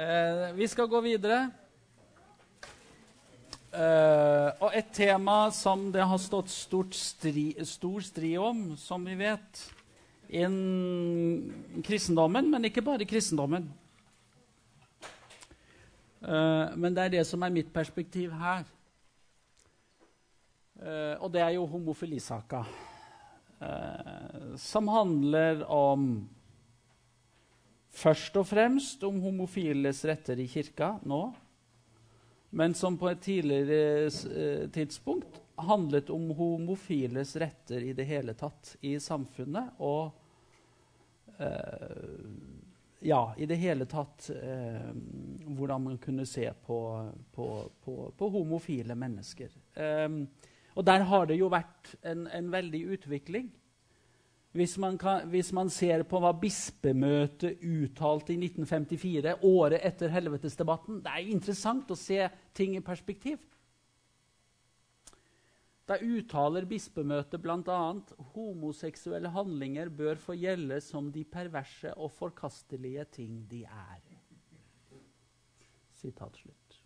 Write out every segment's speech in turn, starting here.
Eh, vi skal gå videre. Eh, og et tema som det har stått stri, stor strid om, som vi vet, innen kristendommen, men ikke bare kristendommen. Eh, men det er det som er mitt perspektiv her. Eh, og det er jo homofilisaka, eh, som handler om først og fremst om homofiles retter i kirka nå, men som på et tidligere eh, tidspunkt handlet om homofiles retter i det hele tatt i samfunnet. Og eh, ja, i det hele tatt eh, hvordan man kunne se på, på, på, på homofile mennesker. Eh, og der har det jo vært en, en veldig utvikling. Hvis man, kan, hvis man, ser på hva bispemøtet uttalte i 1954, året etter helvetesdebatten Det er interessant å se ting i perspektiv. Da uttaler bispemøtet bl.a.: Homoseksuelle handlinger bør få gjelde som de perverse og forkastelige ting de er. Sitat slutt.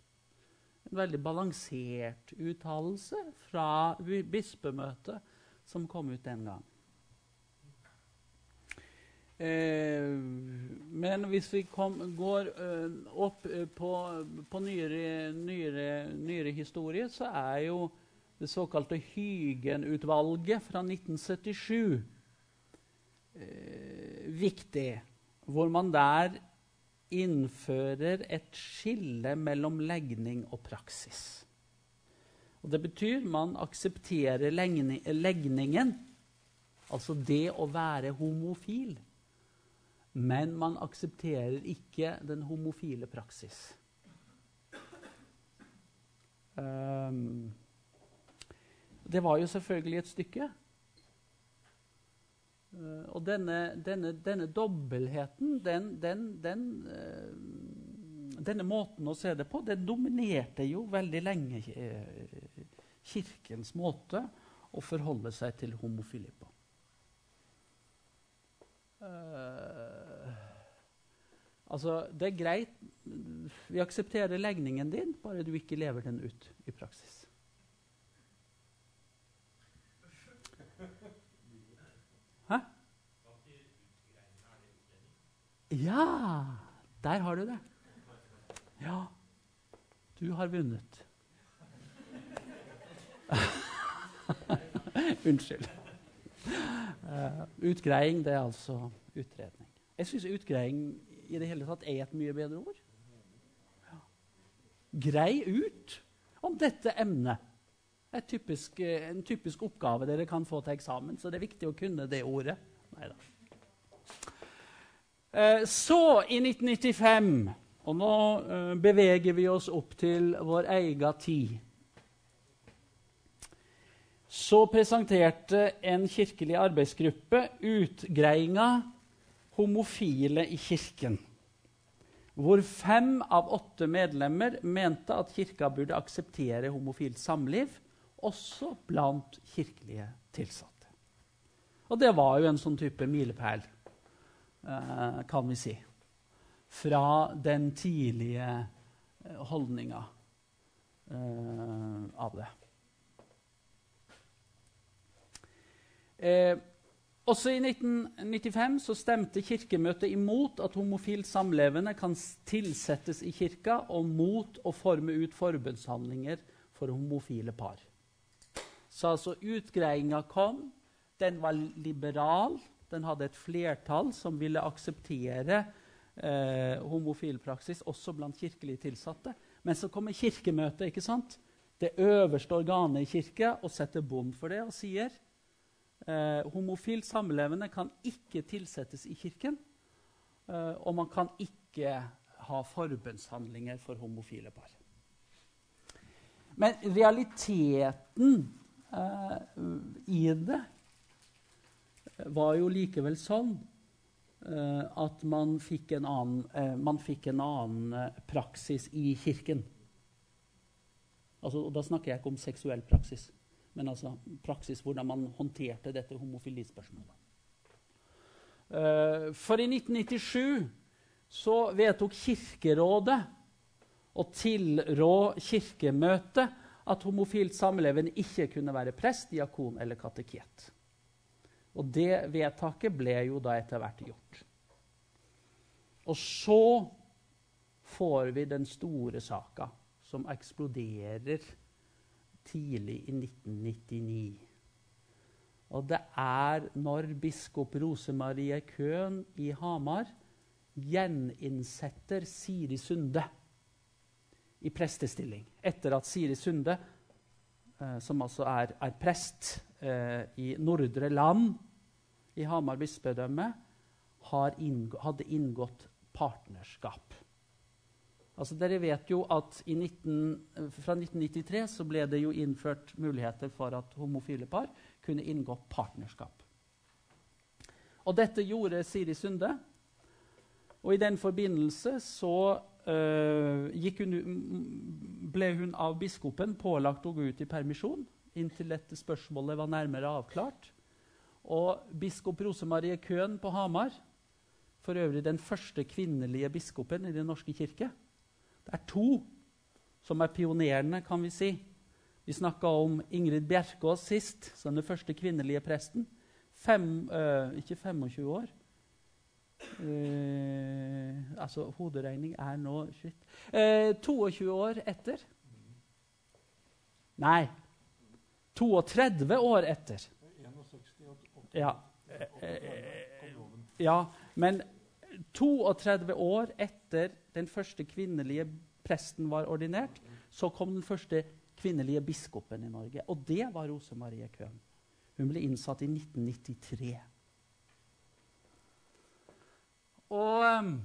En veldig balansert uttalelse fra bispemøtet som kom ut den gang. Eh, men hvis vi kom, går uh, opp uh, på, på nyere, nyere, nyere, historie, så er jo det såkalte Hygen-utvalget fra 1977 eh, viktig. Hvor man der innfører et skille mellom legning og praksis. Og Det betyr man aksepterer legningen, altså det å være homofil men man aksepterer ikke den homofile praksis. Um, det var jo selvfølgelig et stykke. Uh, og denne, denne, denne dobbeltheten, den, den, den, uh, denne måten å se det på, den dominerte jo veldig lenge uh, Kirkens måte å forholde seg til homofili på. Uh, altså, det er greit Vi aksepterer legningen din, bare du ikke lever den ut i praksis. Hæ? Ja! Der har du det. Ja. Du har vunnet. Unnskyld. Uh, utgreiing det er altså utredning. Jeg syns utgreiing i det hele tatt er et mye bedre ord. Ja. Grei ut om dette emnet. Det er eh, en typisk oppgave dere kan få til eksamen, så det er viktig å kunne det ordet. Neida. Uh, så, i 1995 Og nå uh, beveger vi oss opp til vår egen tid så presenterte en kirkelig arbeidsgruppe utgreiinga 'Homofile i kirken', hvor fem av åtte medlemmer mente at kirka burde akseptere homofilt samliv, også blant kirkelige tilsatte. Og det var jo en sånn type milepæl, eh, kan vi si, fra den tidlige eh, holdninga eh, av det. Også i 1995 så stemte Kirkemøtet imot at homofilt samlevende kan tilsettes i kirka, og mot å forme ut forbundshandlinger for homofile par. Så altså utgreiinga kom. Den var liberal. Den hadde et flertall som ville akseptere eh, homofil praksis, også blant kirkelige tilsatte. Men så kommer Kirkemøtet, ikke sant? det øverste organet i kirka, og setter bom for det og sier Eh, homofilt samlevende kan ikke tilsettes i kirken. Eh, og man kan ikke ha forbønnshandlinger for homofile par. Men realiteten eh, i det var jo likevel sånn eh, at man fikk en annen, eh, man fikk en annen eh, praksis i kirken. Altså, og da snakker jeg ikke om seksuell praksis men altså praksis hvordan man håndterte dette homofilispørsmålet. Uh, for i 1997 så vedtok Kirkerådet å tilrå Kirkemøtet at homofilt samlevende ikke kunne være prest, diakon eller kateket. Og det vedtaket ble jo da etter hvert gjort. Og så får vi den store saka som eksploderer tidlig i 1999. Og det er når biskop Rosemarie Køhn i Hamar gjeninnsetter Siri Sunde i prestestilling. Etter at Siri Sunde, eh, som altså er, er prest eh, i Nordre Land i Hamar bispedømme, hadde inngått partnerskap. Altså, dere vet jo at 19, Fra 1993 så ble det jo innført muligheter for at homofile par kunne inngå partnerskap. Og dette gjorde Siri Sunde. Og i den forbindelse så uh, hun, ble hun av biskopen pålagt å gå ut i permisjon inntil dette spørsmålet var nærmere avklart. Og biskop Rosemarie Køhn på Hamar, for øvrig den første kvinnelige biskopen i Den norske kirke, det er to som er pionerene, kan vi si. Vi snakka om Ingrid Bjerkås sist, som den første kvinnelige presten. Fem, øh, ikke 25 år. Uh, altså, hoderegning er nå. Uh, 22 år etter. Nei 32 år etter. Ja. ja. Men 32 år etter den første kvinnelige presten var ordinert, så kom den første kvinnelige biskopen i Norge. Og det var Rose Marie Køhn. Hun ble innsatt i 1993. Og, um,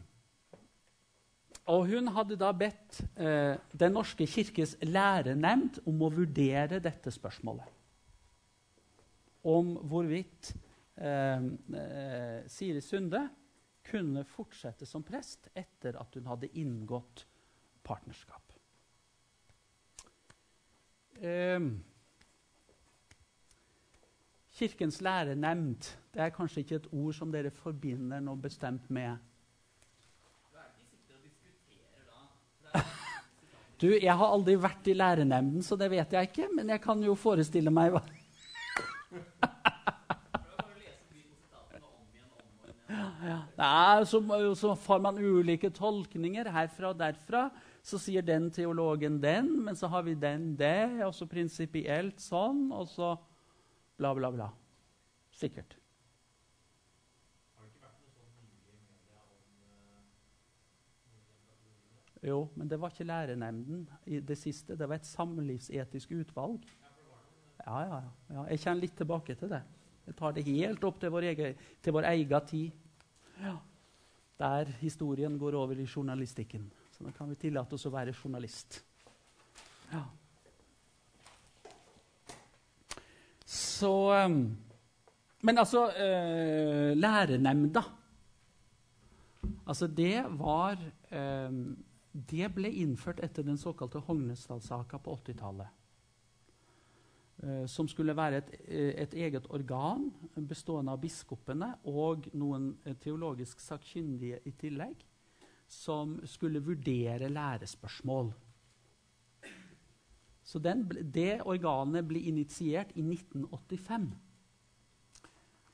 og hun hadde da bedt eh, Den norske kirkes lærenemnd om å vurdere dette spørsmålet. Om hvorvidt eh, eh, Siri Sunde kunne fortsette som prest etter at hun hadde inngått partnerskap. Eh, kirkens lærenemnd det er kanskje ikke et ord som dere forbinder noe bestemt med. Du, Jeg har aldri vært i lærenemnden, så det vet jeg ikke. Men jeg kan jo forestille meg hva Nei, så, så, får man ulike tolkninger herfra og derfra. Så sier den teologen den, men så har vi den det, og så prinsipielt sånn, og så bla, bla, bla. Sikkert. Jo, men det var ikke lærernemnden i det siste. Det var et samlivsetisk utvalg. Ja, ja, ja. Jeg kjenner litt tilbake til det. Jeg tar det helt opp til vår egen, til vår egen tid. Ja. Der historien går over i journalistikken. Så da kan vi tillate oss å være journalist. Ja. Så um, Men altså eh, Lærenemnda Altså, det var eh, Det ble innført etter den såkalte Hognestad-saka på 80-tallet. Eh, som skulle være et, eh, et, eget organ bestående av biskopene og noen eh, teologisk sakkyndige i tillegg, som skulle vurdere lærespørsmål. Så den, Det organet ble initiert i 1985.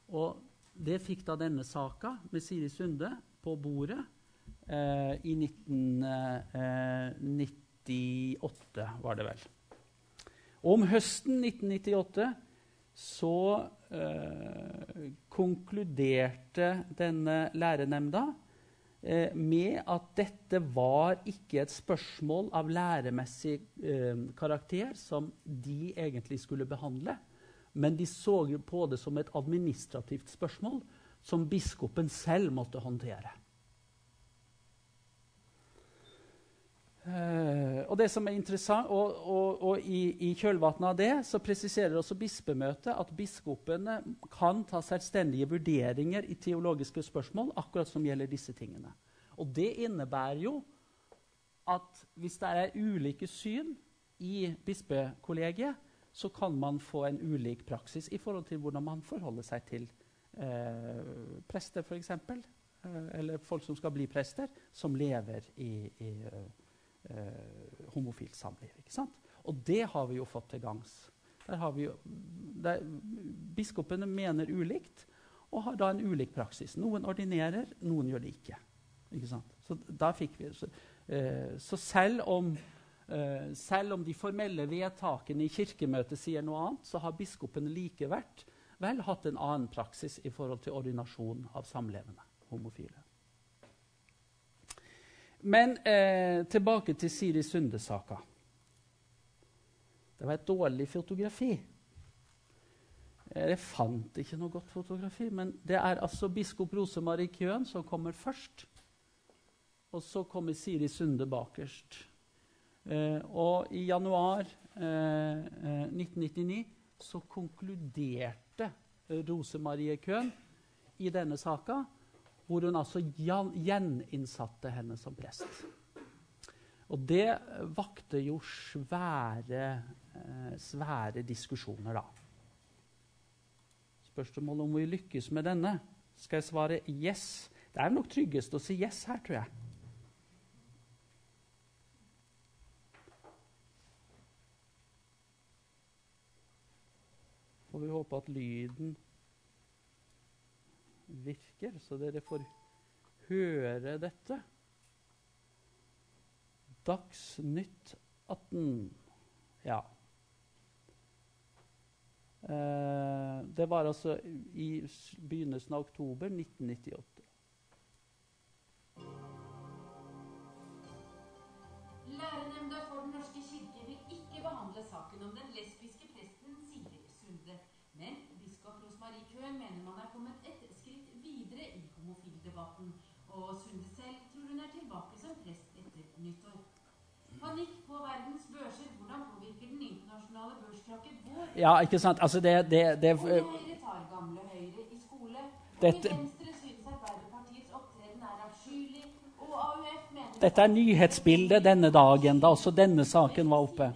Og det fikk da denne saka med Siri Sunde på bordet eh, i 1998, var det vel. Om høsten 1998 så eh, konkluderte denne lærenemnda eh, med at dette var ikke et spørsmål av læremessig eh, karakter som de egentlig skulle behandle, men de så på det som et administrativt spørsmål som biskopen selv måtte håndtere. Uh, og det som er interessant, og, og, og i, i kjølvannet av det så presiserer også bispemøtet at biskopene kan ta selvstendige vurderinger i teologiske spørsmål, akkurat som gjelder disse tingene. Og det innebærer jo at hvis det er ulike syn i bispekollegiet, så kan man få en ulik praksis i forhold til hvordan man forholder seg til uh, prester, f.eks. Uh, eller folk som skal bli prester, som lever i, i uh, homofilt samliv. ikke sant? Og det har vi jo fått til gangs. Der har vi jo, der, biskopene mener ulikt og har da en ulik praksis. Noen ordinerer, noen gjør det ikke. ikke sant? Så vi, så, eh, så selv om Uh, selv om de formelle vedtakene i Kirkemøtet sier noe annet, så har biskopen likevel vel hatt en annen praksis i forhold til ordinasjon av samlevende homofile. Men eh, tilbake til Siri Sunde-saka. Det var et dårlig fotografi. Jeg fant ikke noe godt fotografi, men det er altså biskop Rosemarie Køen som kommer først. Og så kommer Siri Sunde bakerst. Eh, og i januar eh, 1999 eh, så konkluderte Rosemarie Køhn i denne saka, hvor hun altså gjeninnsatte henne som prest. Og det vakte jo svære, eh, svære diskusjoner, da. Spørsmålet om vi lykkes med denne. Skal jeg svare yes? Det er nok tryggest å si yes her, tror jeg. får vi håpe at lyden virker, så dere får høre dette. Dagsnytt 18. Ja. Eh, det var altså i begynnelsen av oktober 1998. Lærenemnda for Den norske kirke vil ikke behandle saken om den lesbiske presten Sigrid Sunde. Men biskop Rosmarie Køhn mener man er kommet et skritt videre i homofildebatten. Og Sunde selv tror hun er tilbake som prest etter nyttår. Panikk på verdens børser. Hvordan påvirker den internasjonale børskrakken vår? Ja, ikke sant? Altså det, det, det, og Høyre tar gamle Høyre i skole. Dette, og Venstre syns Arbeiderpartiets opptreden er avskyelig. Og AUF mener Dette er nyhetsbildet denne dagen, da også denne saken var oppe.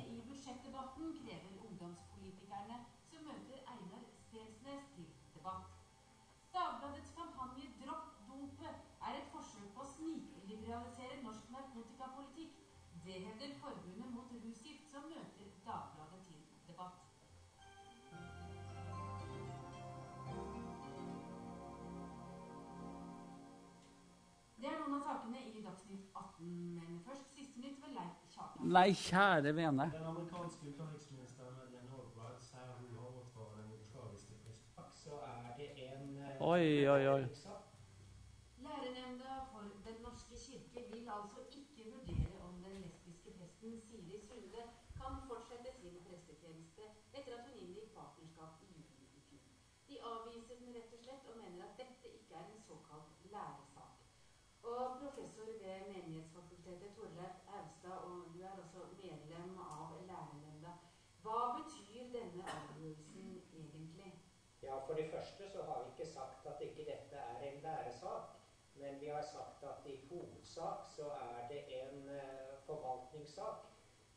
Nei, kjære vene. Den amerikanske utenriksministeren Madeleine Albright sier hun har overtatt den jugoslaviske president. Så er det en eh, Oi, oi, oi. Lærenemnda for Den norske kirke vil altså ikke vurdere om den lesbiske presten Siri Sunde kan fortsette sin prestetjeneste etter at hun inngikk partnerskap i juli i fjor. De avviser den rett og slett og mener at dette ikke er en såkalt læresak. Og professor ved Menighetsfakultetet Torleif Austad, og du er også medlem av lærenemnda. Hva betyr denne avgjørelsen egentlig? Ja, For det første så har vi ikke sagt at ikke dette er en læresak. Men vi har sagt at i hovedsak så er det en uh, forvaltningssak.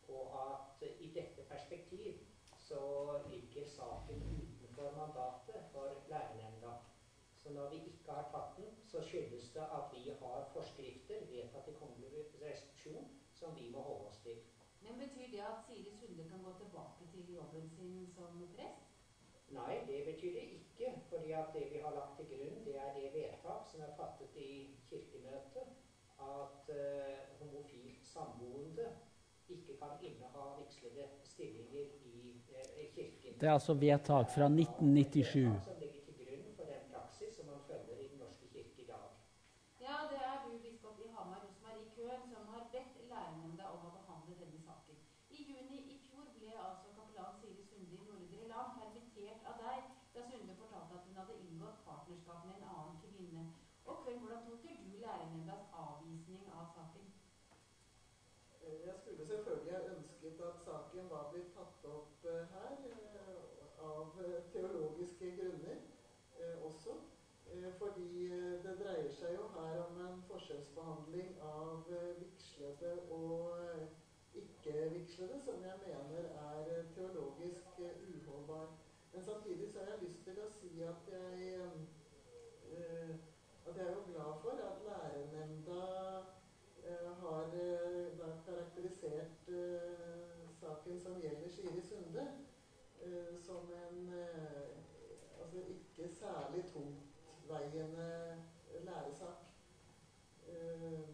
Og at i dette perspektiv så ligger saken utenfor mandatet for lærernemnda. Så når vi ikke har tatt den, så skyldes det at vi har forskrifter vedtatt i kongelig restriksjon som vi må holde oss til. Men Betyr det at Siri Sunde kan gå tilbake til jobben sin som prest? Nei, det betyr det ikke. Fordi at det vi har lagt til grunn, det er det vedtak som er fattet i Kirkemøtet, at uh, homofilt samboende ikke kan inneha vigslede stillinger i uh, Kirken. Det er altså vedtak fra 1997. opp eh, her, eh, av eh, teologiske grunner også. Fordi det dreier seg jo her om en forskjellsbehandling av vigslede og ikke-vigslede, som jeg mener er teologisk uholdbar. Men samtidig så har jeg lyst til å si at jeg, at jeg er jo glad for at lærernemnda har karakterisert Sunde uh, som en uh, altså ikke særlig tungtveiende læresak. Eh,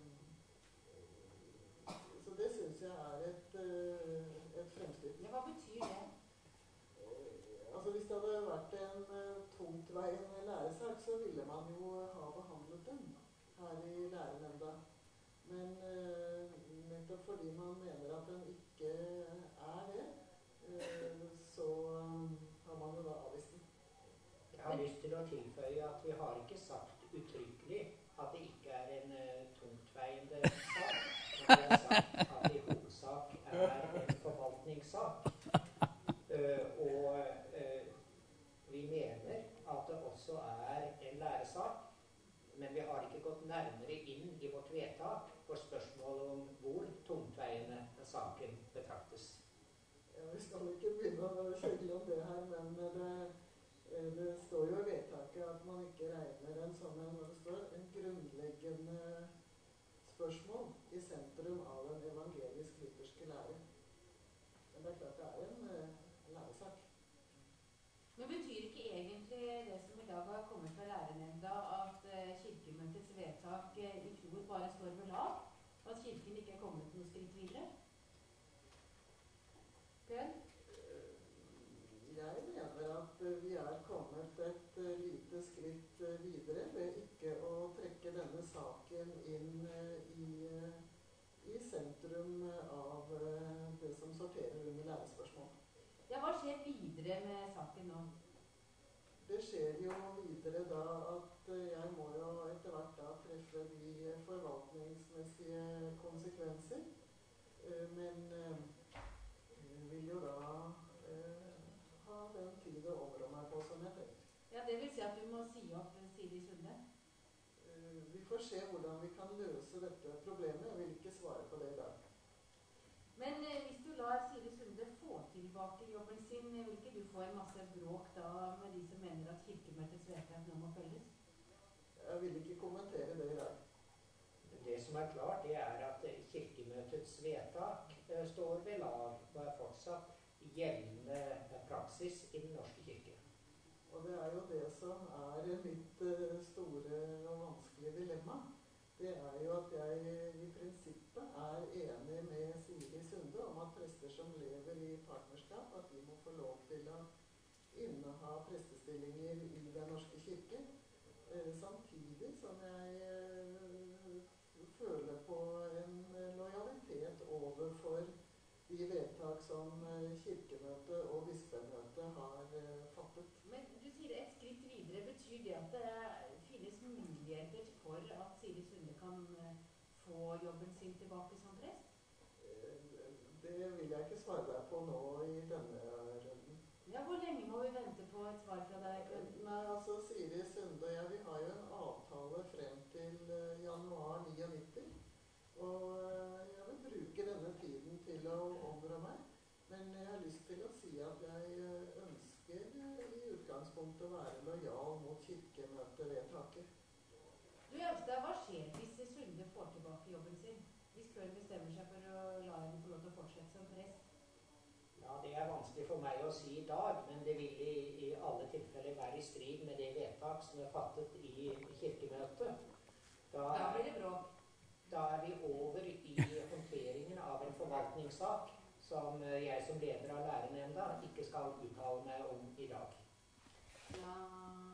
så det syns jeg er et, et fremskritt. Ja, hva betyr det? Altså Hvis det hadde vært en uh, tungtveiende læresak, så ville man jo ha behandlet den her i lærernemnda. Men uh, nettopp fordi man mener at den ikke så um, har man jo da avvist den. Jeg har lyst til å tilføye at vi har ikke sagt uttrykkelig at det ikke er en uh, tungtveiende sak. Men vi har sagt at det i hovedsak er en forvaltningssak. Uh, og uh, vi mener at det også er en læresak. Men vi har ikke gått nærmere inn i vårt vedtak på spørsmålet om hvor tungtveiende saken. Ja, vi skal ikke begynne å kjegle om det her, men det, eh, det står jo i vedtaket at man ikke regner en som en, det står, en grunnleggende spørsmål i sentrum av den evangelisk-lutherske lære. Men det er klart det er en eh, læresak. Men betyr ikke egentlig det som i dag har kommet fra lærenemnda, at eh, Kirkemøtets vedtak eh, i fjor bare står ved lag? At Kirken ikke er kommet noe skritt videre? Bjørn? Eh, Jeg mener at eh, vi er kommet et eh, lite skritt eh, videre ved ikke å trekke denne saken inn eh, i, eh, i sentrum eh, av det som sorterer under lærespørsmål. Ja, hva skjer videre med saken nå? Det skjer jo videre da at jeg må jo etter hvert da treffe de forvaltningsmessige konsekvenser. Men eh, vil jo da eh, ha den tid å områ meg på som jeg trenger. Ja, Det vil si at du må si opp eh, Siri Sunde? Eh, Vi får se hvordan vi kan løse dette problemet. Jeg vil ikke svare på det i dag. Men eh, hvis du lar Siri Sunde få tilbake jobben sin, eh, vil ikke du få en masse bråk da med de som mener at Kirkemøtets vedtak nå må følges? Jeg vil ikke kommentere det i dag. Det som er klart, det er at eh, Kirkemøtets vedtak eh, står ved lag og er fortsatt gjeldende praksis i Den norske. Og det er jo det som er mitt eh, store og vanskelige dilemma. Det er jo at jeg i prinsippet er enig med Siri Sunde om at prester som lever i partnerskap, at de må få lov til å inneha prestestillinger i Den norske kirke. Eh, samtidig som jeg eh, føler på en lojalitet overfor de vedtak som Kirkemøtet og Bispemøtet har eh, fattet. Men du sier et skritt videre. Betyr det finnes muligheter for at Siri Sunde kan eh, få jobben sin tilbake som prest? Eh, Det vil jeg ikke svare deg på nå i denne runden. Ja, Hvor lenge må vi vente på et svar fra deg? Nei, altså Siri Sunde og jeg vi har jo en avtale frem til eh, januar 99. Og eh, jeg vil bruke denne tiden til å områ meg. Men jeg har lyst til å si at jeg eh, utgangspunktet å være lojal mot kirkemøtevedtaket. Du Øvstad, Hva skjer hvis Sunde får tilbake jobben sin? Hvis Køhn bestemmer seg for å la henne få lov til å fortsette som prest? Ja, Det er vanskelig for meg å si i dag, men det vil i, i alle tilfeller være i strid med det vedtak som er fattet i Kirkemøtet. Da, Da blir det bråk. da er vi over i håndteringen av en forvaltningssak som eh, jeg som leder av lærernemnda ikke skal uttale meg om i dag.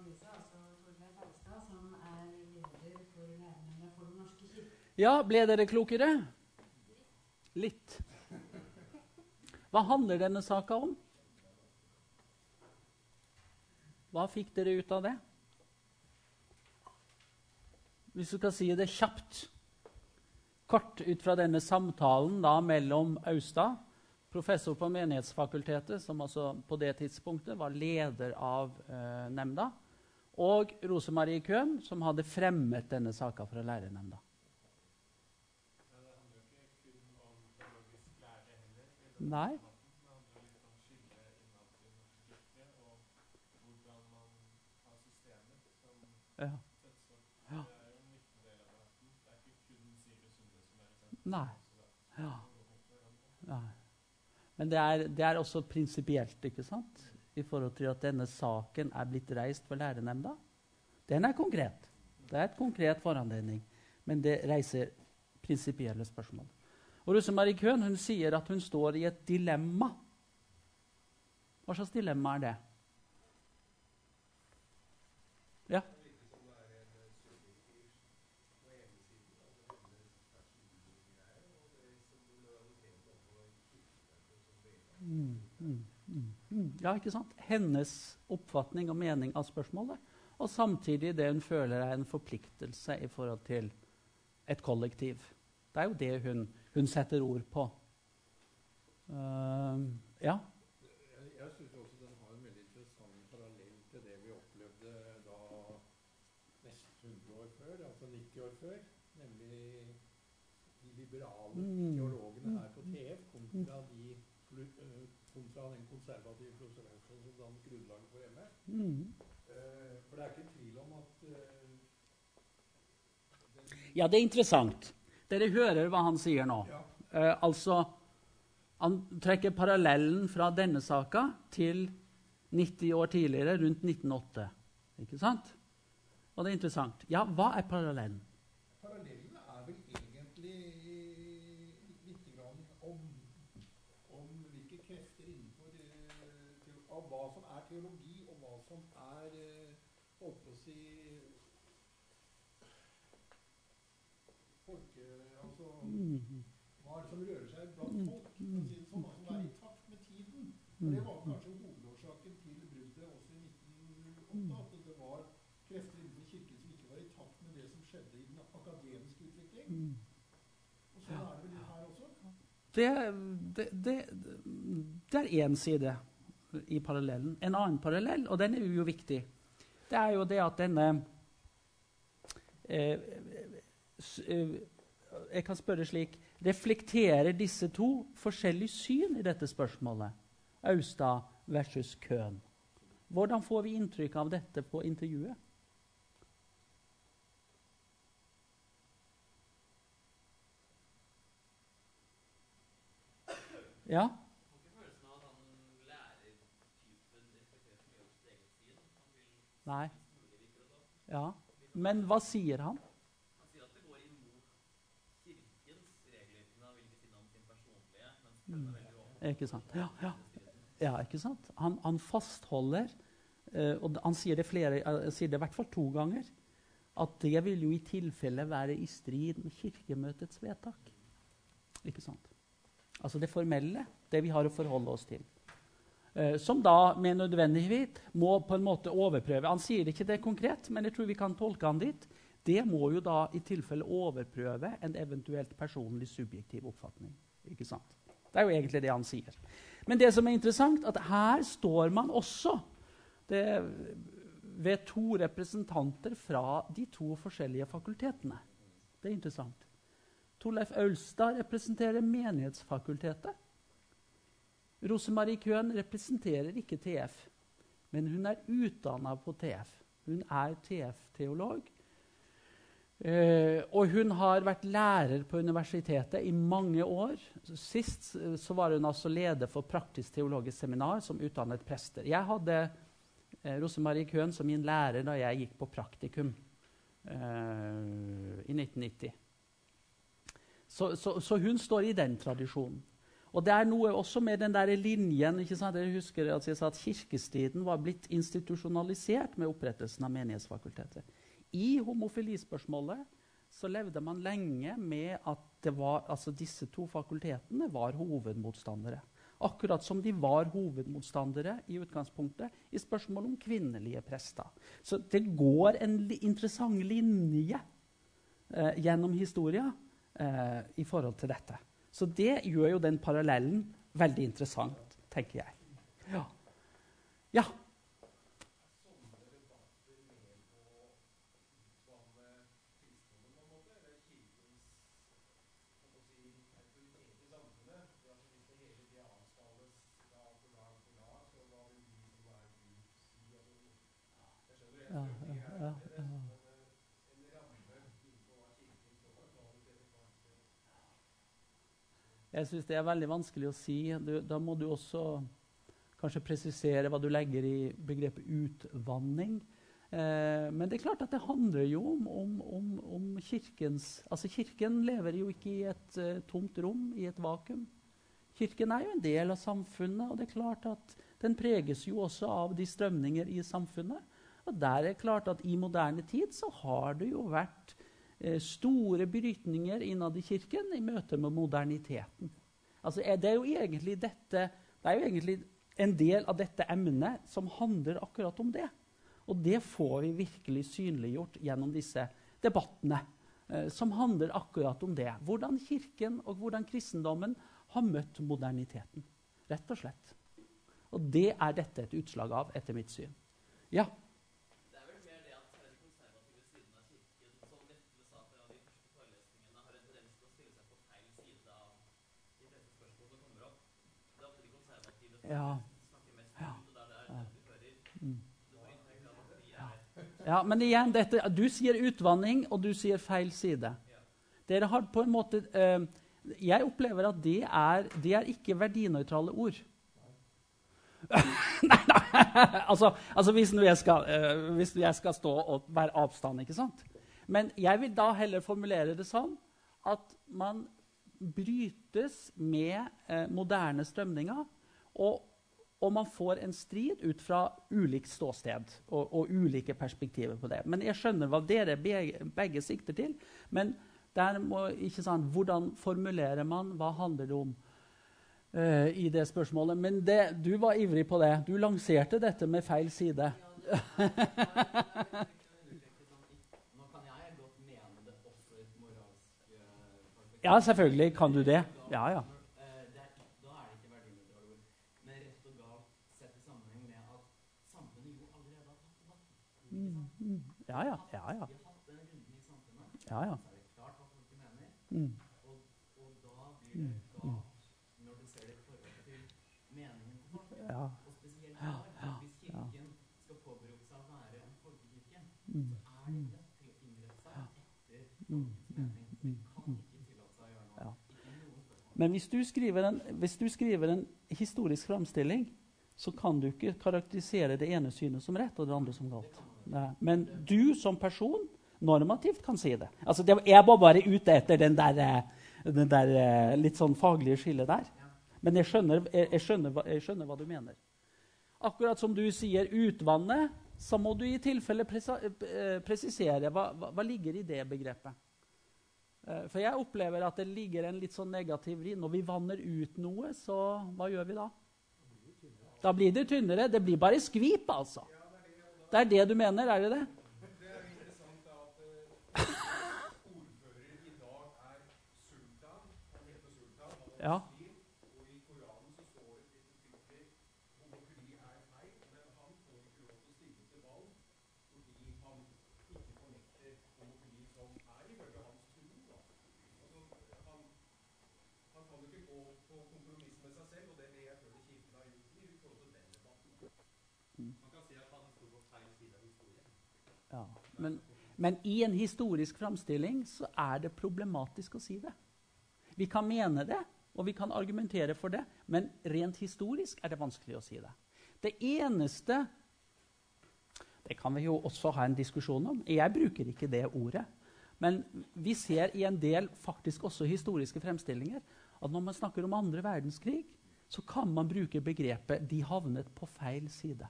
Disse er altså Torgeir Bergstad, som er leder for lærerne for Den norske kirke. Ja, ble dere klokere? Litt. Hva handler denne saka om? Hva fikk dere ut av det? Hvis du skal si det kjapt Kort ut fra denne samtalen da mellom Austad, professor på Menighetsfakultetet, som altså på det tidspunktet var leder av eh, nemnda, og Rosemarie Køhn, som hadde fremmet denne saka fra lærernemnda. Nei. Ja. Ja. Nei. Ja. går mot hverandre. Nei. Men det er, det er også prinsipielt, ikke sant? I forhold til at denne saken er blitt reist for lærernemnda. Den er konkret. Det er et konkret foranledning. Men det reiser prinsipielle spørsmål. Og Rosemarie Køhn hun sier at hun står i et dilemma. Hva slags dilemma er det? Ja? Mm, mm, mm, mm. Ja, ikke sant? Hennes oppfatning og mening av spørsmålet. Og samtidig det hun føler er en forpliktelse i forhold til et kollektiv. Det er jo det hun, hun setter ord på. Uh, ja? Jeg, syns også den har en veldig interessant parallell til det vi opplevde da nesten 100 år før, altså 90 år før. Nemlig de liberale Mm. teologene her på TF kontra, de, eh, kontra den konservative professoren som dannet grunnlaget for ME. Mm. Eh, For det er ikke tvil om at eh, Ja, det er interessant. Dere hører hva han sier nå. ja, Eh, altså, han trekker parallellen fra denne saka til 90 år tidligere, rundt 1908. Ikke sant? Og det er interessant. Ja, hva er? Parallellen er vel egentlig litt grann om, om hvilke krefter innenfor eh, teo- Av hva som er teologi, og hva som er eh, Holdt på å si folke... Altså Mm. hva er det som rører seg blant folk? For å si det sånn, altså være i takt med tiden. For det var kanskje hovedårsaken til bruddet også i 1908. At det var krefter innenfor kirken som ikke var i takt med det som skjedde i den akademiske utvikling. Mm. Og sånn er det vel litt her også. Det, det, det, det er én side i parallellen. En annen parallell, og den er jo viktig, det er jo det at denne eh, eh, Jeg kan spørre slik Reflekterer disse to forskjellig syn i dette spørsmålet? Austad versus Køhn. Hvordan får vi inntrykk av dette på intervjuet? Ja? Nei. Ja. Men hva sier han? Han sier at det går imot kirkens regler Men han vil ikke si noe om sin personlige, er veldig. Ikke sant? Ja, ja. Ja ikke sant? Han, han fastholder, uh, og han sier det, flere, uh, sier det i hvert fall to ganger, at det vil jo i tilfelle være i strid med Kirkemøtets vedtak. Ikke sant? Altså det formelle, det vi har å forholde oss til. Uh, som da med nødvendighet må på en måte overprøve Han sier ikke det konkret, men jeg tror vi kan tolke han dit. Det må jo da i tilfelle overprøve en eventuelt personlig subjektiv oppfatning. Ikke sant? Det er jo egentlig det han sier. Men det som er interessant, at her står man også det, ved to representanter fra de to forskjellige fakultetene. Det er interessant. Torleif Aulstad representerer Menighetsfakultetet. Rosemarie Køhn representerer ikke TF, men hun er utdanna på TF. Hun er TF-teolog. Eh, og hun har vært lærer på universitetet i mange år. Sist eh, så var hun altså leder for Praktisk teologisk seminar som utdannet prester. Jeg hadde eh, Rosemarie Køhn som min lærer da jeg gikk på praktikum eh, i 1990. Så, så, så hun står i den tradisjonen. Og det er noe også med den der linjen ikke sant? Jeg husker at jeg sa at Kirkestriden var blitt institusjonalisert med opprettelsen av Menighetsfakultetet. I homofilispørsmålet så levde man lenge med at var, altså disse to fakultetene var hovedmotstandere. Akkurat som de var hovedmotstandere i utgangspunktet i spørsmål om kvinnelige prester. Så det går en interessant linje eh, gjennom historia eh, i forhold til dette. Så det gjør jo den parallellen veldig interessant, tenker jeg. Ja. ja. Ja, ja, ja. Jeg syns det er veldig vanskelig å si. Du, da må du også kanskje presisere hva du legger i begrepet utvanning. Eh, men det er klart at det handler jo om, om, om, om kirkens Altså, kirken lever jo ikke i et uh, tomt rom, i et vakuum. Kirken er jo en del av samfunnet, og det er klart at den preges jo også av de strømninger i samfunnet. Og der er det klart at i moderne tid så har det jo vært eh, store brytninger innad i kirken i møte med moderniteten. Altså, det er jo egentlig dette det er jo egentlig en del av dette emnet som handler akkurat om det. Og det får vi virkelig synliggjort gjennom disse debattene, eh, som handler akkurat om det. Hvordan Kirken og hvordan kristendommen har møtt moderniteten. Rett og slett. Og det er dette et utslag av, etter mitt syn. Ja? Det er vel mer det at de konservative sidene av kirken, som Vetle sa fra de første forelesningene, har en tendens til å stille seg på feil side av de fleste spørsmål som kommer opp. Det er ofte de konservative som Ja. snakker mest Ja. ut, og da er det der du hører Mm. Du får inntrykk av at er Ja, men igjen, dette, du sier utvanning, og du sier feil side. Dere har på en måte eh, Jeg opplever at det er, det er ikke verdinøytrale ord. nei, nei, altså, altså hvis, jeg skal, eh, hvis jeg skal stå og være avstand, ikke sant? Men jeg vil da heller formulere det sånn at man brytes med eh, moderne strømninger, og, og man får en strid ut fra ulikt ståsted og, og ulike perspektiver på det. Men jeg skjønner hva dere begge, begge sikter til. Men der må, ikke sant, hvordan formulerer man? Hva handler det om? eh, i det spørsmålet. Men det, du var ivrig på det. Du lanserte dette med feil side. Mene det. Ja, selvfølgelig kan du det. Ja, ja. Ja. ja, ja. ja, ja. mm. Ja. Spørsmål. Men hvis du, skriver en, hvis du skriver en historisk framstilling, så kan du ikke karakterisere det ene synet som rett og det andre som galt. Men du som person normativt kan si det. Altså, det jeg var bare ute etter den der, eh, den der eh, litt sånn faglige skillet der. Men jeg skjønner, jeg, skjønner, jeg skjønner hva du mener. Akkurat som du sier utvannet, så må du i tilfelle eh, presisere hva, hva, ligger i det begrepet. For jeg opplever at det ligger en litt sånn negativ vri. Når vi vanner ut noe, så hva gjør vi da? Da blir det tynnere. Det blir bare skvip, altså. Det er det du mener, er det det? Det er jo interessant da at eh, ordfører i dag er sultan. Han heter sultan. Han er Ja. muslim, og i Koranen så står det uttrykkelig homofili er feil, men han får ikke lov til å stille til valg fordi han ikke fornekter homofili som er ifølge hans tro. da. Altså, han, han kan jo ikke gå på kompromiss med seg selv, og det vil jeg føle Kirken har gjort i forhold til den debatten. Man kan si at han sto på feil side av historien. Ja. Men, i en historisk framstilling så er det problematisk å si det. Vi kan mene det, og vi kan argumentere for det, men rent historisk er det vanskelig å si det. Det eneste Det kan vi jo også ha en diskusjon om. Jeg bruker ikke det ordet. Men vi ser i en del faktisk også historiske fremstillinger at når man snakker om andre verdenskrig, så kan man bruke begrepet 'de havnet på feil side'.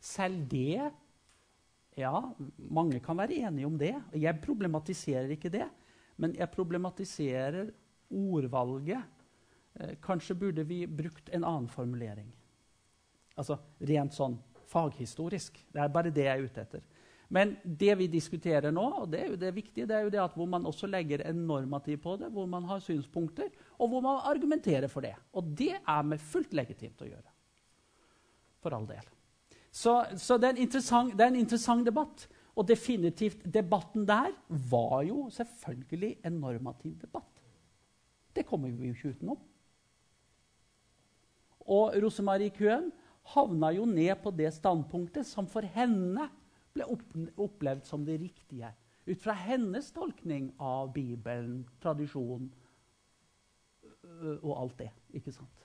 Selv det Ja, mange kan være enige om det. og Jeg problematiserer ikke det. Men jeg problematiserer ordvalget. Eh, kanskje burde vi brukt en annen formulering. Altså rent sånn faghistorisk. Det er bare det jeg er ute etter. Men det vi diskuterer nå, og det er jo det viktige, det er jo det at hvor man også legger en normativ på det, hvor man har synspunkter, og hvor man argumenterer for det. Og det er med fullt legitimt å gjøre. For all del. Så, så det, er det er en interessant debatt. Og definitivt, debatten der var jo selvfølgelig en normativ debatt. Det kommer vi jo ikke utenom. Og Rosemarie Køhn havna jo ned på det standpunktet som for henne ble opplevd som det riktige. Ut fra hennes tolkning av Bibelen, tradisjonen og alt det. Ikke sant?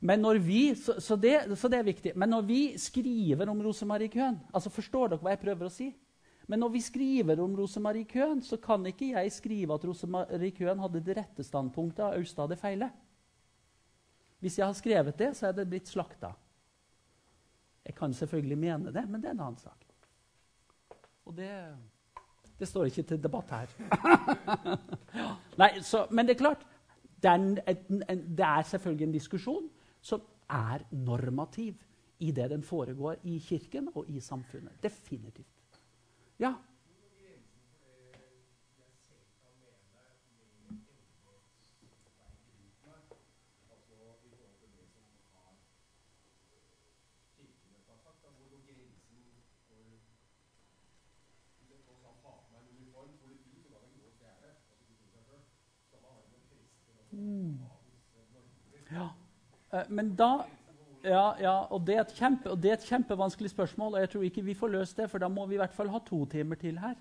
Men når vi, så, så, det, så det er viktig. Men når vi skriver om Rosemarie Køhn altså Forstår dere hva jeg prøver å si? Men når vi skriver om Rosemarie Køhn, så kan ikke jeg skrive at Rosemarie Køhn hadde det rette standpunktet, og Austad det feile. Hvis jeg har skrevet det, så er det blitt slakta. Jeg kan selvfølgelig mene det, men det er en annen sak. Og det, det står ikke til debatt her. Nei, så, men det er klart det er, en, en, det er selvfølgelig en diskusjon som er normativ i det den foregår i Kirken og i samfunnet. Definitivt. Ja. Mm. Ja. Eh, Men da ja, ja, og det, et kjempe, og det er et kjempevanskelig spørsmål, og jeg tror ikke vi får løst det, for da må vi i hvert fall ha to timer til her.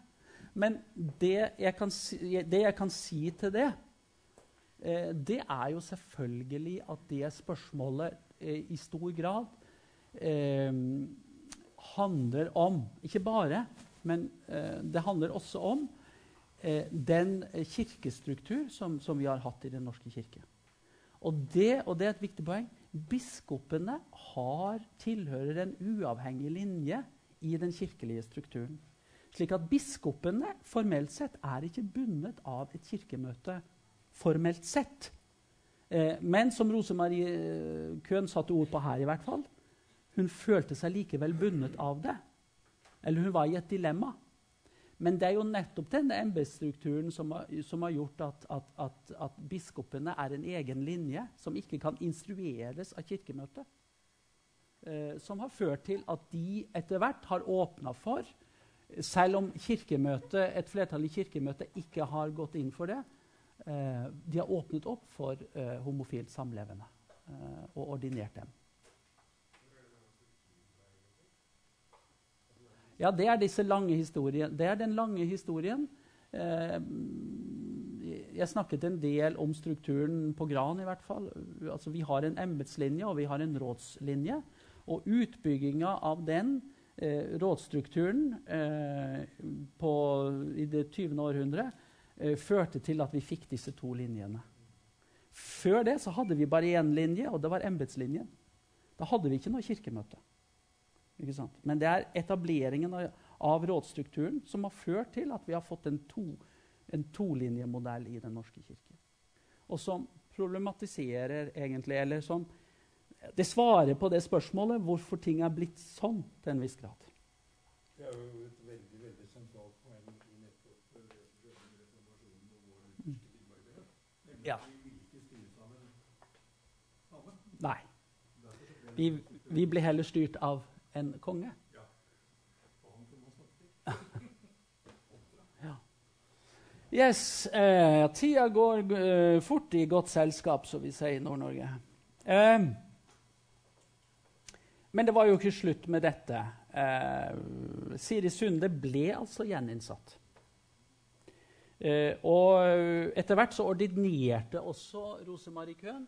Men det jeg kan si, det jeg kan si til det, eh, det er jo selvfølgelig at det spørsmålet eh, i stor grad eh, handler om Ikke bare, men eh, det handler også om eh, den kirkestruktur som, som vi har hatt i Den norske kirke. Og det, og det er et viktig poeng. Biskopene har, tilhører en uavhengig linje i den kirkelige strukturen. Slik at biskopene formelt sett er ikke bundet av et kirkemøte. formelt sett. Eh, men som Rosemarie Køhn satte ord på her, i hvert fall, hun følte seg likevel bundet av det. Eller hun var i et dilemma. Men det er jo nettopp denne embetsstrukturen som, som, har gjort at, at, at, at, biskopene er en egen linje som ikke kan instrueres av Kirkemøtet. Eh, som har ført til at de etter hvert har åpna for Selv om et flertall i Kirkemøtet ikke har gått inn for det, eh, de har åpnet opp for eh, homofilt samlevende eh, og ordinert dem. Ja, det er. Det er den lange historien. Eh, jeg snakket en del om strukturen på Gran. i hvert fall. Altså, vi har en embetslinje og vi har en rådslinje. Og utbygginga av den eh, rådsstrukturen eh, på, i det 20. århundre eh, førte til at vi fikk disse to linjene. Før det så hadde vi bare én linje, og det var embetslinjen. Da hadde vi ikke noe kirkemøte. Men det er etableringen av, av, rådsstrukturen som har ført til at vi har fått en, to, en tolinjemodell i Den norske kirke. Og som problematiserer egentlig, eller som Det svarer på det spørsmålet hvorfor ting er blitt sånn til en viss grad. Det er jo et veldig veldig sentralt poeng i nettopp reformasjonen og vår lutherske Ja. Nei. Vi, vi blir heller styrt av en konge. snakket. Yes, eh, tida går eh, fort i godt selskap, som vi sier i Nord-Norge. Eh, men det var jo ikke slutt med dette. Eh, Siri Sunde ble altså gjeninnsatt. Eh, og etter hvert så ordinerte også Rosemarie Köhn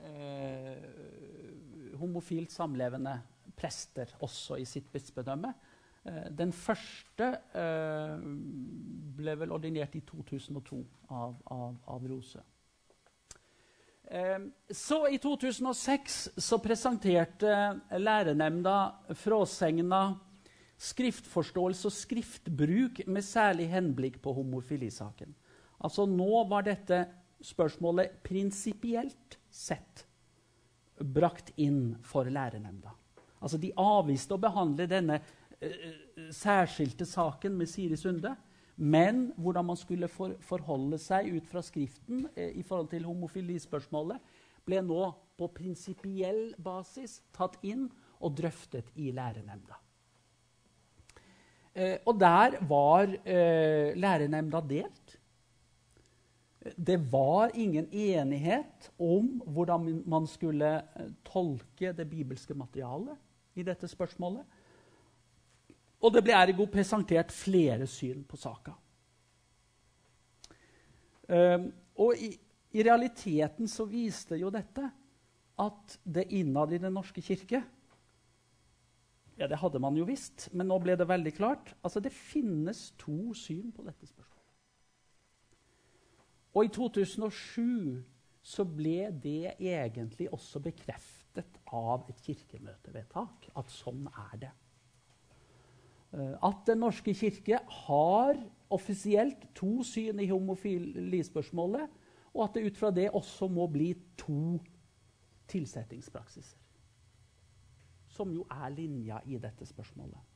eh, homofilt samlevende prester også i sitt bispedømme. Eh, den første eh, ble vel ordinert i 2002 av, av, av Rose. Eh, så i 2006 så presenterte lærenemnda Fråsegna skriftforståelse og skriftbruk med særlig henblikk på homofilisaken. Altså nå var dette spørsmålet prinsipielt sett brakt inn for lærenemnda. Altså De avviste å behandle denne uh, særskilte saken med Siri Sunde. Men hvordan man skulle for, forholde seg ut fra Skriften uh, i forhold til homofilispørsmålet, ble nå på prinsipiell basis tatt inn og drøftet i lærenemnda. Uh, og der var lærenemnda delt. Det var ingen enighet om hvordan man skulle eh, tolke det bibelske materialet i dette spørsmålet. Og det ble ergo presentert flere syn på saka. Um, og i, i realiteten så viste jo dette at det innad i Den norske kirke Ja, det hadde man jo visst, men nå ble det veldig klart. Altså, det finnes to syn på dette spørsmålet. Og i 2007 så ble det egentlig også bekreftet av et kirkemøtevedtak at sånn er det. Eh, At Den norske kirke har offisielt to syn i homofilispørsmålet, og at det ut fra det også må bli to tilsettingspraksiser. Som jo er linja i dette spørsmålet.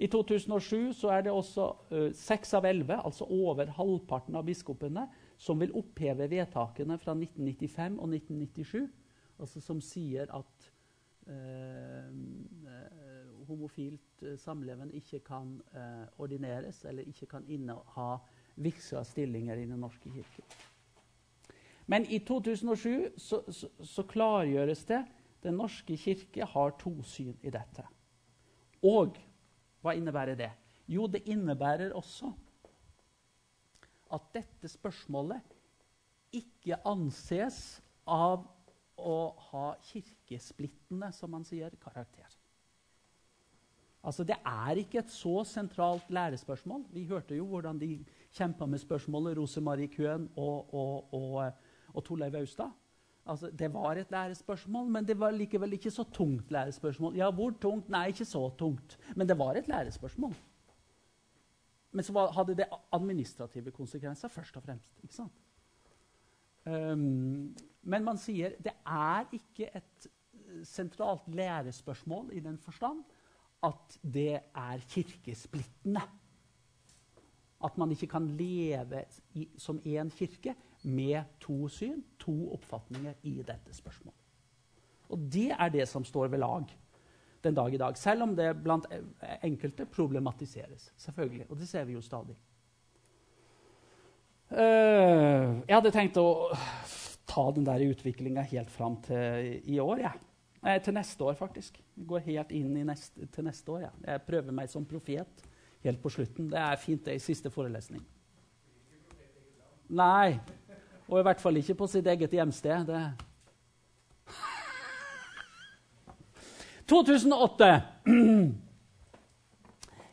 I 2007 så er det også eh, seks av elleve, altså over halvparten av biskopene, som vil oppheve vedtakene fra 1995 og 1997, altså som sier at eh, eh, homofilt eh, samleven ikke kan eh, ordineres eller ikke kan inneha viksa stillinger i Den norske kirke. Men i 2007 så, så, så klargjøres det Den norske kirke har to syn i dette. Og hva innebærer det? Jo, det innebærer også at dette spørsmålet ikke anses av å ha kirkesplittende, som man sier, karakter. Altså, Det er ikke et så sentralt lærespørsmål. Vi hørte jo hvordan de kjempa med spørsmålet Rosemarie Køhn og, og, og, og Torleiv Austad. Altså, det var et lærespørsmål, men det var likevel ikke så tungt. lærespørsmål. Ja, hvor tungt? Nei, ikke så tungt. Men det var et lærespørsmål. Men så hadde det administrative konsekvenser først og fremst. ikke sant? Um, men man sier det er ikke et eh, sentralt lærespørsmål i den forstand at det er kirkesplittende. At man ikke kan leve i, som én kirke med to syn, to oppfatninger i dette spørsmålet. Og det er det som står ved lag den dag i dag. Selv om det blant enkelte problematiseres. selvfølgelig, Og det ser vi jo stadig. Uh, jeg hadde tenkt å ta den der utviklinga helt fram til i år. Ja. Nei, til neste år, faktisk. Går helt inn neste, til neste år. Ja. Jeg prøver meg som profet helt på slutten. Det er fint, det, i siste forelesning. Nei. Og i hvert fall ikke på sitt eget hjemsted. Det 2008.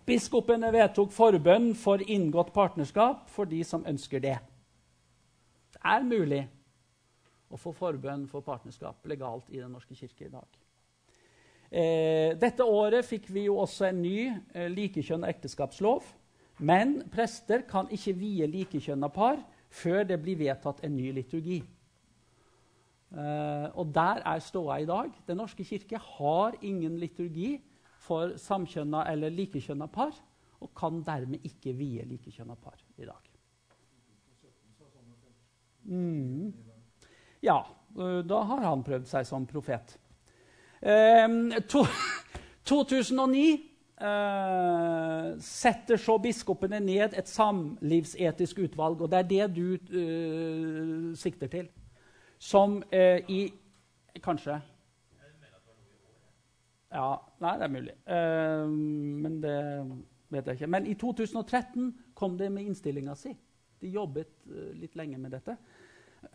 Biskopene vedtok forbønn for inngått partnerskap for de som ønsker det. Det er mulig å få forbønn for partnerskap legalt i Den norske kirke i dag. Eh, dette året fikk vi jo også en ny eh, likekjønn ekteskapslov. Men prester kan ikke vie likekjønna par før det blir vedtatt en ny liturgi. Uh, og der er ståa i dag. Den norske kirke har ingen liturgi for samkjønna eller likekjønna par, og kan dermed ikke vie likekjønna par i dag. Mm. Ja, uh, da har han prøvd seg som profet. Uh, to, 2009 Uh, setter så biskopene ned et samlivsetisk utvalg, og det er det du uh, sikter til. Som uh, i Kanskje? Ja, Nei, det er mulig. men det vet jeg ikke. Men i 2013 kom det med innstillinga si. De jobbet litt lenge med dette.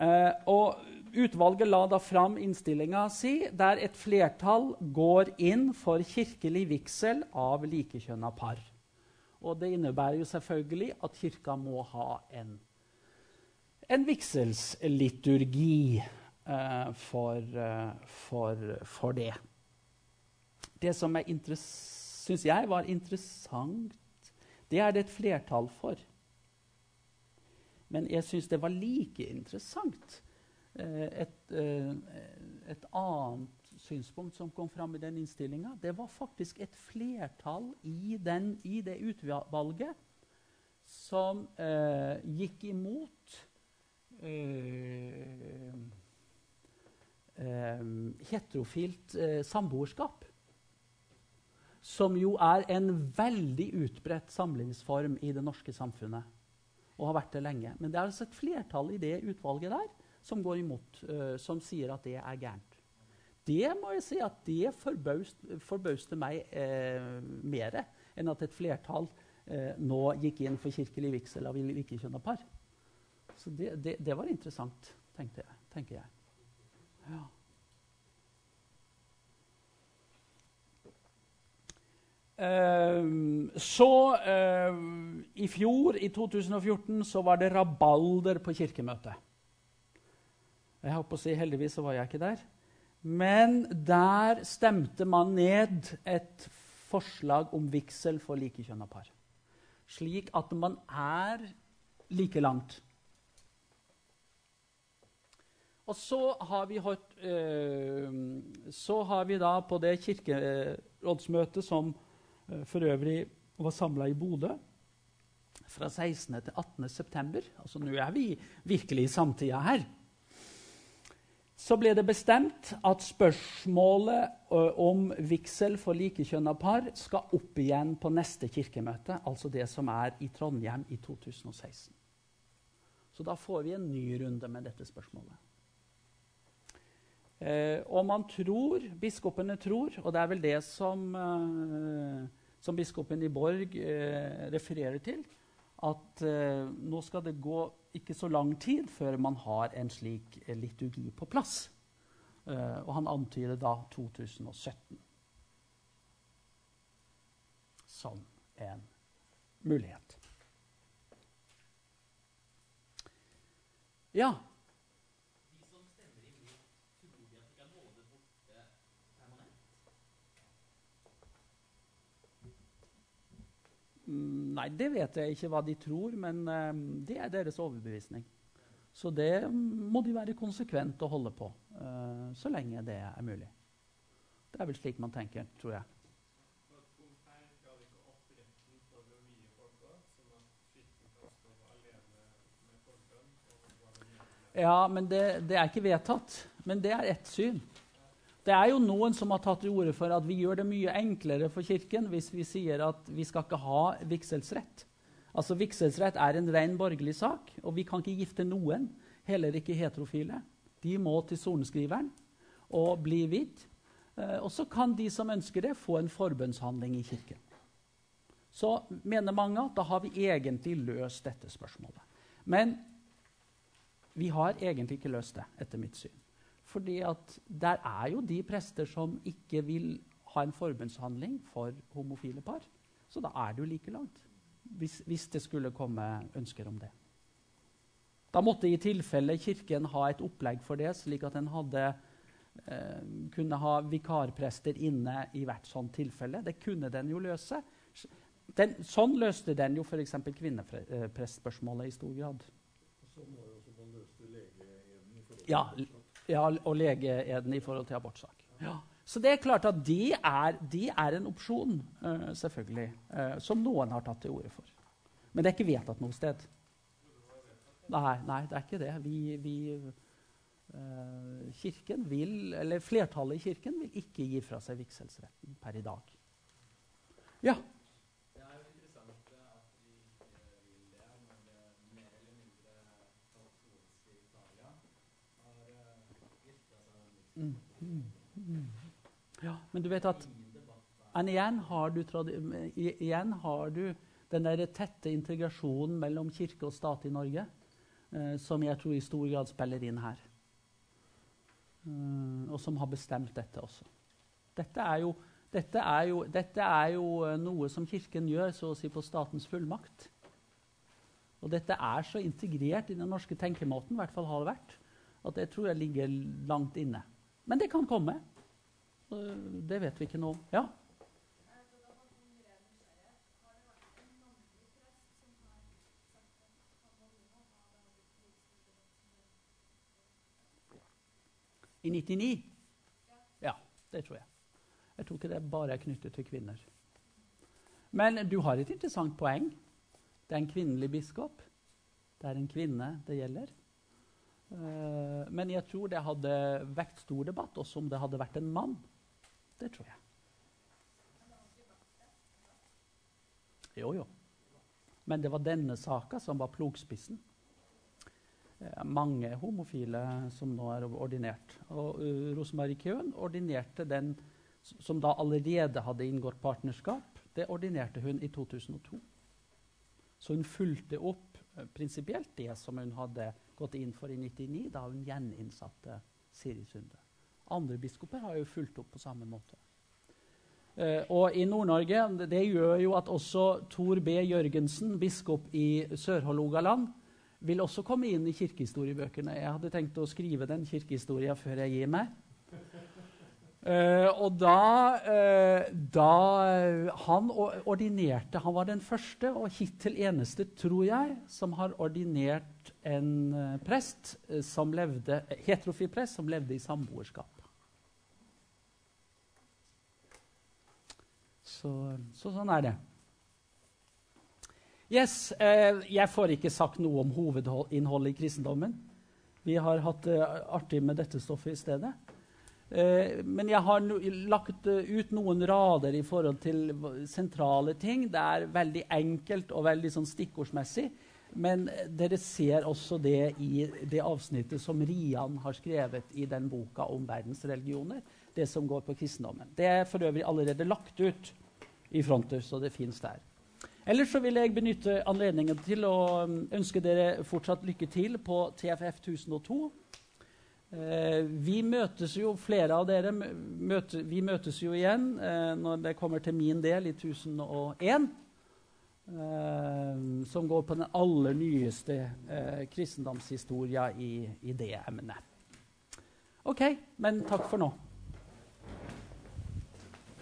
Uh, og Utvalget la da fram innstillinga si, der et flertall går inn for kirkelig vigsel av likekjønna par. Og Det innebærer jo selvfølgelig at Kirka må ha en, en vigselsliturgi eh, for, uh, for, for, det. Det som syns jeg var interessant, det er det et flertall for. Men jeg syns det var like interessant eh, et, eh, et, annet synspunkt som kom fram i den innstillinga. Det var faktisk et flertall i, den, i det utvalget som eh, gikk imot eh, eh, heterofilt eh, samboerskap. Som jo er en veldig utbredt samlivsform i det norske samfunnet og har vært det lenge. Men det er altså et flertall i det utvalget der som går imot, uh, som sier at det er gærent. Det må jeg si at det forbauste meg uh, mer enn at et flertall uh, nå gikk inn for kirkelig vigsel av likekjønna par. Så det, det, det var interessant, tenkte jeg, tenker jeg. Ja. Så ehm, i fjor, i 2014, så var det rabalder på kirkemøtet. Jeg holdt på å si heldigvis så var jeg ikke der. Men der stemte man ned et forslag om vigsel for likekjønna par. Slik at man er like langt. Og så har vi, hørt, eh, så har vi da på det kirkerådsmøtet som eh, for øvrig var samla i Bodø fra 16. til 18. september altså Nå er vi virkelig i samtida her. Så ble det bestemt at spørsmålet om vigsel for likekjønna par skal opp igjen på neste kirkemøte, altså det som er i Trondheim i 2016. Så da får vi en ny runde med dette spørsmålet. Eh, og man tror, biskopene tror, og det er vel det som, eh, som biskopen i Borg eh, refererer til, at eh, nå skal det gå ikke så lang tid før man har en slik eh, liturgi på plass. Eh, og han antyder da 2017 som en mulighet. Ja. De som stemmer imot, tror de at de kan holde det borte permanent? Mm, Nei, det vet jeg ikke hva de tror, men eh, det er deres overbevisning. Så det må de være konsekvent og holde på eh, så lenge det er mulig. Det er vel slik man tenker, tror jeg. Ja, men det, det er ikke vedtatt. Men det er ett syn. Det er jo noen som har tatt til orde for at vi gjør det mye enklere for Kirken hvis vi sier at vi skal ikke ha vigselsrett. Altså Vigselsrett er en ren borgerlig sak, og vi kan ikke gifte noen, heller ikke heterofile. De må til sorenskriveren og bli vidd. Eh, og så kan de som ønsker det, få en forbønnshandling i kirken. Så mener mange at da har vi egentlig løst dette spørsmålet. Men vi har egentlig ikke løst det, etter mitt syn. Fordi at der er jo de prester som ikke vil ha en forbundshandling for homofile par. Så da er det jo like langt, hvis, hvis det skulle komme ønsker om det. Da måtte i tilfelle Kirken ha et opplegg for det, slik at den hadde, eh, kunne ha vikarprester inne i hvert sånt tilfelle. Det kunne den jo løse. Den, sånn løste den jo f.eks. kvinneprestspørsmålet i stor grad. Sånn var jo også man løste legeevnen. Ja, Ja, og legeeden i forhold til abortsak. Ja. Så det er klart at det er, de er en opsjon, uh, selvfølgelig, uh, som noen har tatt til orde for. Men det er ikke vedtatt noe sted. Nei, nei, det er ikke det. Vi, vi, uh, kirken vil, eller Flertallet i Kirken vil ikke gi fra seg vigselsretten per i dag. Ja. Det er jo interessant eh, at vi ikke vil det, når det mer eller mindre katolske Italia har uh, gifta seg med Mm, mm, mm. ja. Men du vet at. Men igjen har du, igjen har du den der tette integrasjonen mellom kirke og stat i Norge, eh, som jeg tror i stor grad spiller inn her. Eh, og som har bestemt dette også. Dette er, jo, dette, er jo, dette er jo eh, noe som Kirken gjør så å si på statens fullmakt. Og dette er så integrert i den norske tenkemåten, i hvert fall har det vært, at det tror jeg ligger langt inne. Men det kan komme. Det vet vi ikke noe om. Ja? I 99? Ja, det tror jeg. Jeg tror ikke det bare er knyttet til kvinner. Men du har et interessant poeng. Det er en kvinnelig biskop. Det er en kvinne det gjelder. Eh, men jeg tror det hadde vekt stor debatt også om det hadde vært en mann. Det tror jeg. Jo, jo. Men det var denne saka som var plogspissen. Eh, mange homofile som nå er ordinert. Og uh, Rosemarie Køhn ordinerte den som da allerede hadde inngått partnerskap. Det ordinerte hun i 2002. Så hun fulgte opp eh, prinsipielt det som hun hadde gått inn for i 99, da hun gjeninnsatte Siri Sunde. Andre biskoper har jo fulgt opp på samme måte. Uh, og i Nord-Norge det- gjør jo at også Tor B. Jørgensen, biskop i Sør-Hålogaland, vil også komme inn i kirkehistoriebøkene. Jeg hadde tenkt å skrive den kirkehistoria før jeg gir meg. Uh, og da, uh, da Han ordinerte Han var den første og hittil eneste, tror jeg, som har ordinert en eh, prest eh, som levde, heterofil prest som levde i samboerskap. Så, så sånn er det. Yes, eh, jeg får ikke sagt noe om hovedinnholdet i kristendommen. Vi har hatt det artig med dette stoffet i stedet. Eh, men jeg har no lagt eh, ut noen rader i forhold til sentrale ting. Det er veldig enkelt og veldig sånn stikkordsmessig. Men dere ser også det i det avsnittet som Rian har skrevet i den boka om verdensreligioner. Det som går på kristendommen. Det er for øvrig allerede lagt ut i Fronter, så det fins der. Ellers så vil jeg benytte anledningen til å mm, ønske dere fortsatt lykke til på TFF 1002. Eh, vi møtes jo, flere av dere møte, vi møtes jo igjen eh, når det kommer til min del i 1001. Eh, som går på den aller nyeste eh, kristendomshistoria i, i det emnet. OK, men takk for nå.